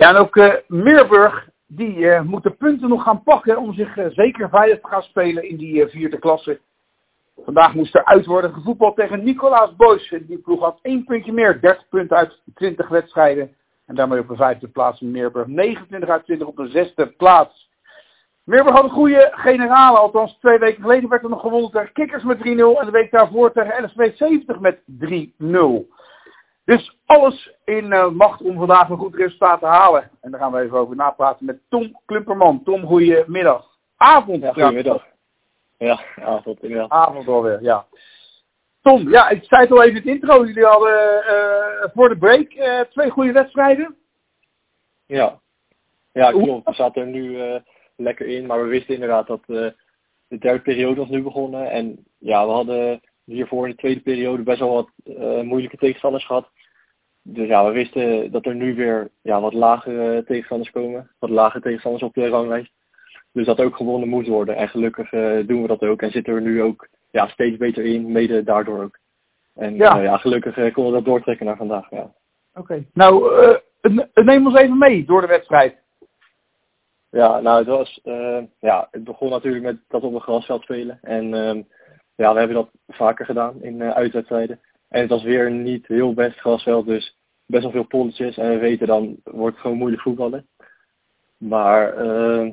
Ja, en ook uh, Meerburg, die uh, moet de punten nog gaan pakken om zich uh, zeker veilig te gaan spelen in die vierde klasse. Vandaag moest er uit worden gevoetbald tegen Nicolaas Boys. Die ploeg had één puntje meer, 30 punten uit 20 wedstrijden. En daarmee op de vijfde plaats Meerburg, 29 uit 20 op de zesde plaats. Meerburg had een goede generale, althans twee weken geleden werd er nog gewonnen tegen Kikkers met 3-0 en de week daarvoor tegen LSV 70 met 3-0. Dus alles in uh, macht om vandaag een goed resultaat te halen. En daar gaan we even over napraten met Tom Klumperman. Tom, goedemiddag. Avond. Ja, goedemiddag. Ja, avond inderdaad. Avond alweer, ja. Tom, ja, ik zei het al even in het intro. Jullie hadden uh, voor de break uh, twee goede wedstrijden. Ja, ja klopt. We zaten er nu lekker in. Maar we wisten inderdaad dat de derde periode was nu begonnen. En ja, we hadden hiervoor in de tweede periode best wel wat moeilijke tegenstanders gehad. Dus ja, we wisten dat er nu weer ja, wat lagere tegenstanders komen. Wat lagere tegenstanders op de ranglijst. Dus dat ook gewonnen moet worden. En gelukkig uh, doen we dat ook. En zitten we nu ook ja, steeds beter in, mede daardoor ook. En ja, uh, ja gelukkig konden we dat doortrekken naar vandaag. Ja. Oké. Okay. Nou, neem ons even mee door de wedstrijd. Ja, nou, het was, ja, het begon natuurlijk met dat op een grasveld spelen. En ehm, ja, we hebben dat vaker gedaan in uitwedstrijden. En het was weer niet heel best grasveld, dus best wel veel polletjes. En we weten dan wordt het gewoon moeilijk voetballen. Maar uh,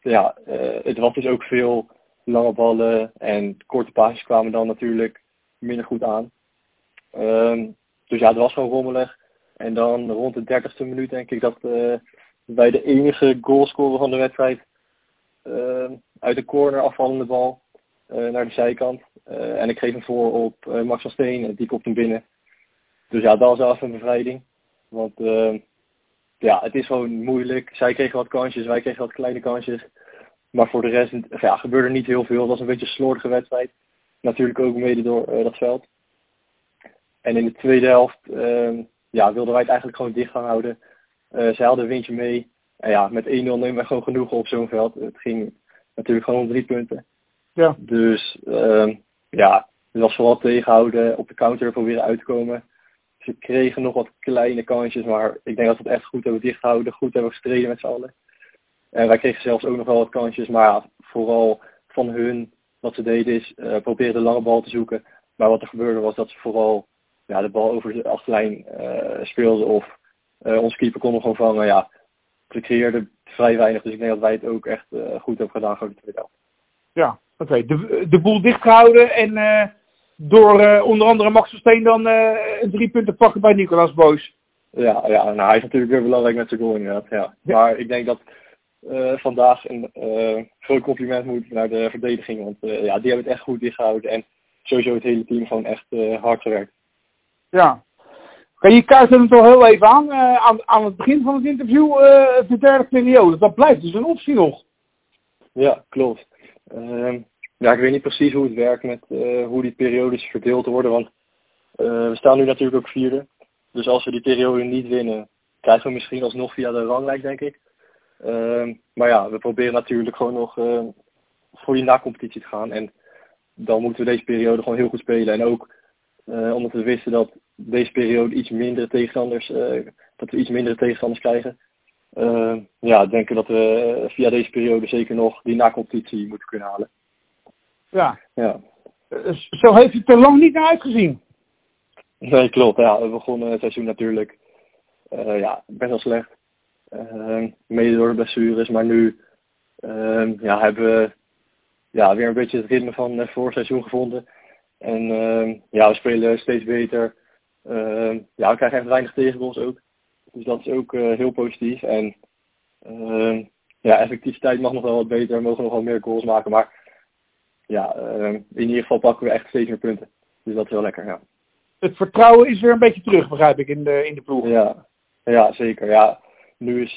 ja, uh, het was dus ook veel lange ballen en korte paasjes kwamen dan natuurlijk minder goed aan. Uh, dus ja, het was gewoon rommelig. En dan rond de dertigste minuut denk ik dat wij de enige goalscorer van de wedstrijd uit de corner afvallende bal naar de zijkant. Uh, en ik geef hem voor op uh, Max van Steen en die komt hem binnen. Dus ja, dat was even een bevrijding. Want ja, het is gewoon moeilijk. Zij kregen wat kansjes, wij kregen wat kleine kansjes. Maar voor de rest ja, gebeurde niet heel veel. Het was een beetje slordige wedstrijd. Natuurlijk ook mede door dat veld. En in de tweede helft ehm, ja, wilden wij het eigenlijk gewoon dicht gaan houden. zij hadden een windje mee. En ja, met 1-0 nemen wij gewoon genoeg op zo'n veld. Het ging natuurlijk gewoon om drie punten. Ja. Dus uh, ja, het was vooral tegenhouden, op de counter proberen uit te komen. Ze kregen nog wat kleine kansjes, maar ik denk dat we het echt goed hebben dichtgehouden, goed hebben gestreden met z'n allen. En wij kregen zelfs ook nog wel wat kansjes, maar vooral van hun, wat ze deden is, uh, proberen de lange bal te zoeken. Maar wat er gebeurde was dat ze vooral ja, de bal over de achterlijn uh, speelden of uh, onze keeper kon hem gewoon vangen. Ja, ze creëerden vrij weinig, dus ik denk dat wij het ook echt goed hebben gedaan voor de tweede helft. Ja. Okay. De, de boel dichtgehouden en uh, door uh, onder andere Max Versteen dan uh, drie punten pakken bij Nicolaas Boos. Ja, ja nou, hij is natuurlijk weer belangrijk met zijn goal inderdaad. Ja. ja. Maar ik denk dat vandaag een groot compliment moet naar de verdediging. Want ja, die hebben het echt goed dichtgehouden. En sowieso het hele team gewoon echt hard gewerkt. Ja. Je kaart het al heel even aan, aan, aan het begin van het interview, de derde periode. Dat blijft dus een optie nog. Ja, klopt. Uh, ja, ik weet niet precies hoe het werkt met uh, hoe die periodes verdeeld worden. Want uh, we staan nu natuurlijk ook vierde. Dus als we die periode niet winnen, krijgen we misschien alsnog via de ranglijst, denk ik. Uh, maar ja, we proberen natuurlijk gewoon nog uh, voor die na-competitie te gaan. En dan moeten we deze periode gewoon heel goed spelen. En ook omdat we wisten dat deze periode iets minder tegenstanders, dat we iets mindere tegenstanders krijgen. Uh, ja, denken dat we via deze periode zeker nog die na-competitie moeten kunnen halen. Ja. ja. Zo heeft het er lang niet naar uitgezien. Nee, klopt. Ja, we begonnen het seizoen natuurlijk uh, ja, best wel slecht. Uh, mede door de blessures, maar nu uh, ja, hebben we ja, weer een beetje het ritme van het vorig seizoen gevonden. En ja, we spelen steeds beter. ja, we krijgen echt weinig tegengoals ook. Dus dat is ook uh, heel positief. En ja, effectiviteit mag nog wel wat beter. We mogen nog wel meer goals maken. Maar ja, uh, in ieder geval pakken we echt steeds meer punten. Dus dat is wel lekker, ja. Het vertrouwen is weer een beetje terug, begrijp ik, in de, in de ploeg. Ja, ja zeker. Ja. Nu is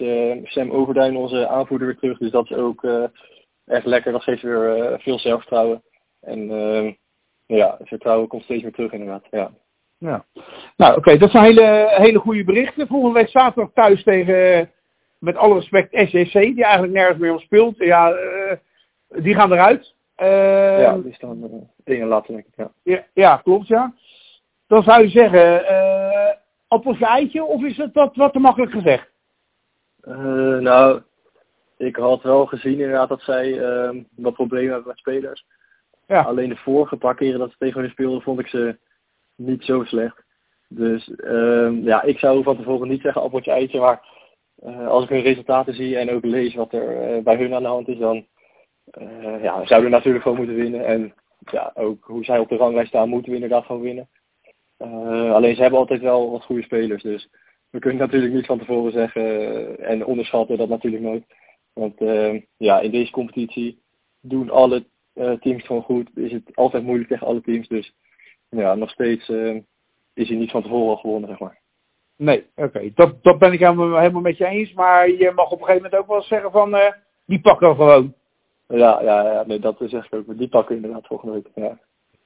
Sam Overduin onze aanvoerder weer terug. Dus dat is ook echt lekker. Dat geeft weer veel zelfvertrouwen. En ja, het vertrouwen komt steeds meer terug inderdaad. Ja. Ja. Nou, oké, okay, dat zijn hele, hele goede berichten. Volgende week zaterdag thuis tegen, met alle respect, SEC, die eigenlijk nergens meer op speelt. Ja, uh, die gaan eruit. Uh, ja, die staan uh, dingen later, denk ik. Ja. ja. Ja, klopt, ja. Dan zou je zeggen, uh, appeltje eitje, of is het wat, wat te makkelijk gezegd? Uh, nou, ik had wel gezien inderdaad dat zij uh, wat problemen hebben met spelers. Ja. Alleen de vorige paar keren dat ze tegen hen speelden, vond ik ze niet zo slecht. Dus uh, ja, ik zou van tevoren niet zeggen appeltje eitje, maar uh, als ik hun resultaten zie en ook lees wat er bij hun aan de hand is, dan ja, zouden natuurlijk gewoon moeten winnen. En ja, ook hoe zij op de ranglijst staan, moeten we inderdaad gewoon winnen. alleen ze hebben altijd wel wat goede spelers, dus we kunnen natuurlijk niet van tevoren zeggen en onderschatten dat natuurlijk nooit. Want uh, ja, in deze competitie doen alle uh, teams gewoon goed. Is het altijd moeilijk tegen alle teams. Dus ja, nog steeds uh, is hij niet van tevoren al gewonnen, zeg maar. Nee, oké. Dat, dat ben ik helemaal, helemaal met je eens. Maar je mag op een gegeven moment ook wel zeggen van, die pakken we gewoon. Ja, ja, ja nee, dat zeg ik ook. Die pakken inderdaad volgende week. Ja.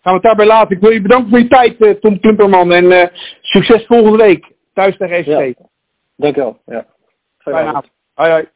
Gaan we het daarbij laten. Ik wil je bedanken voor je tijd, Tom Klimperman. En succes volgende week. Thuis tegen ECT. Ja. Dankjewel. Ja. Fijne avond. Hoi, hoi.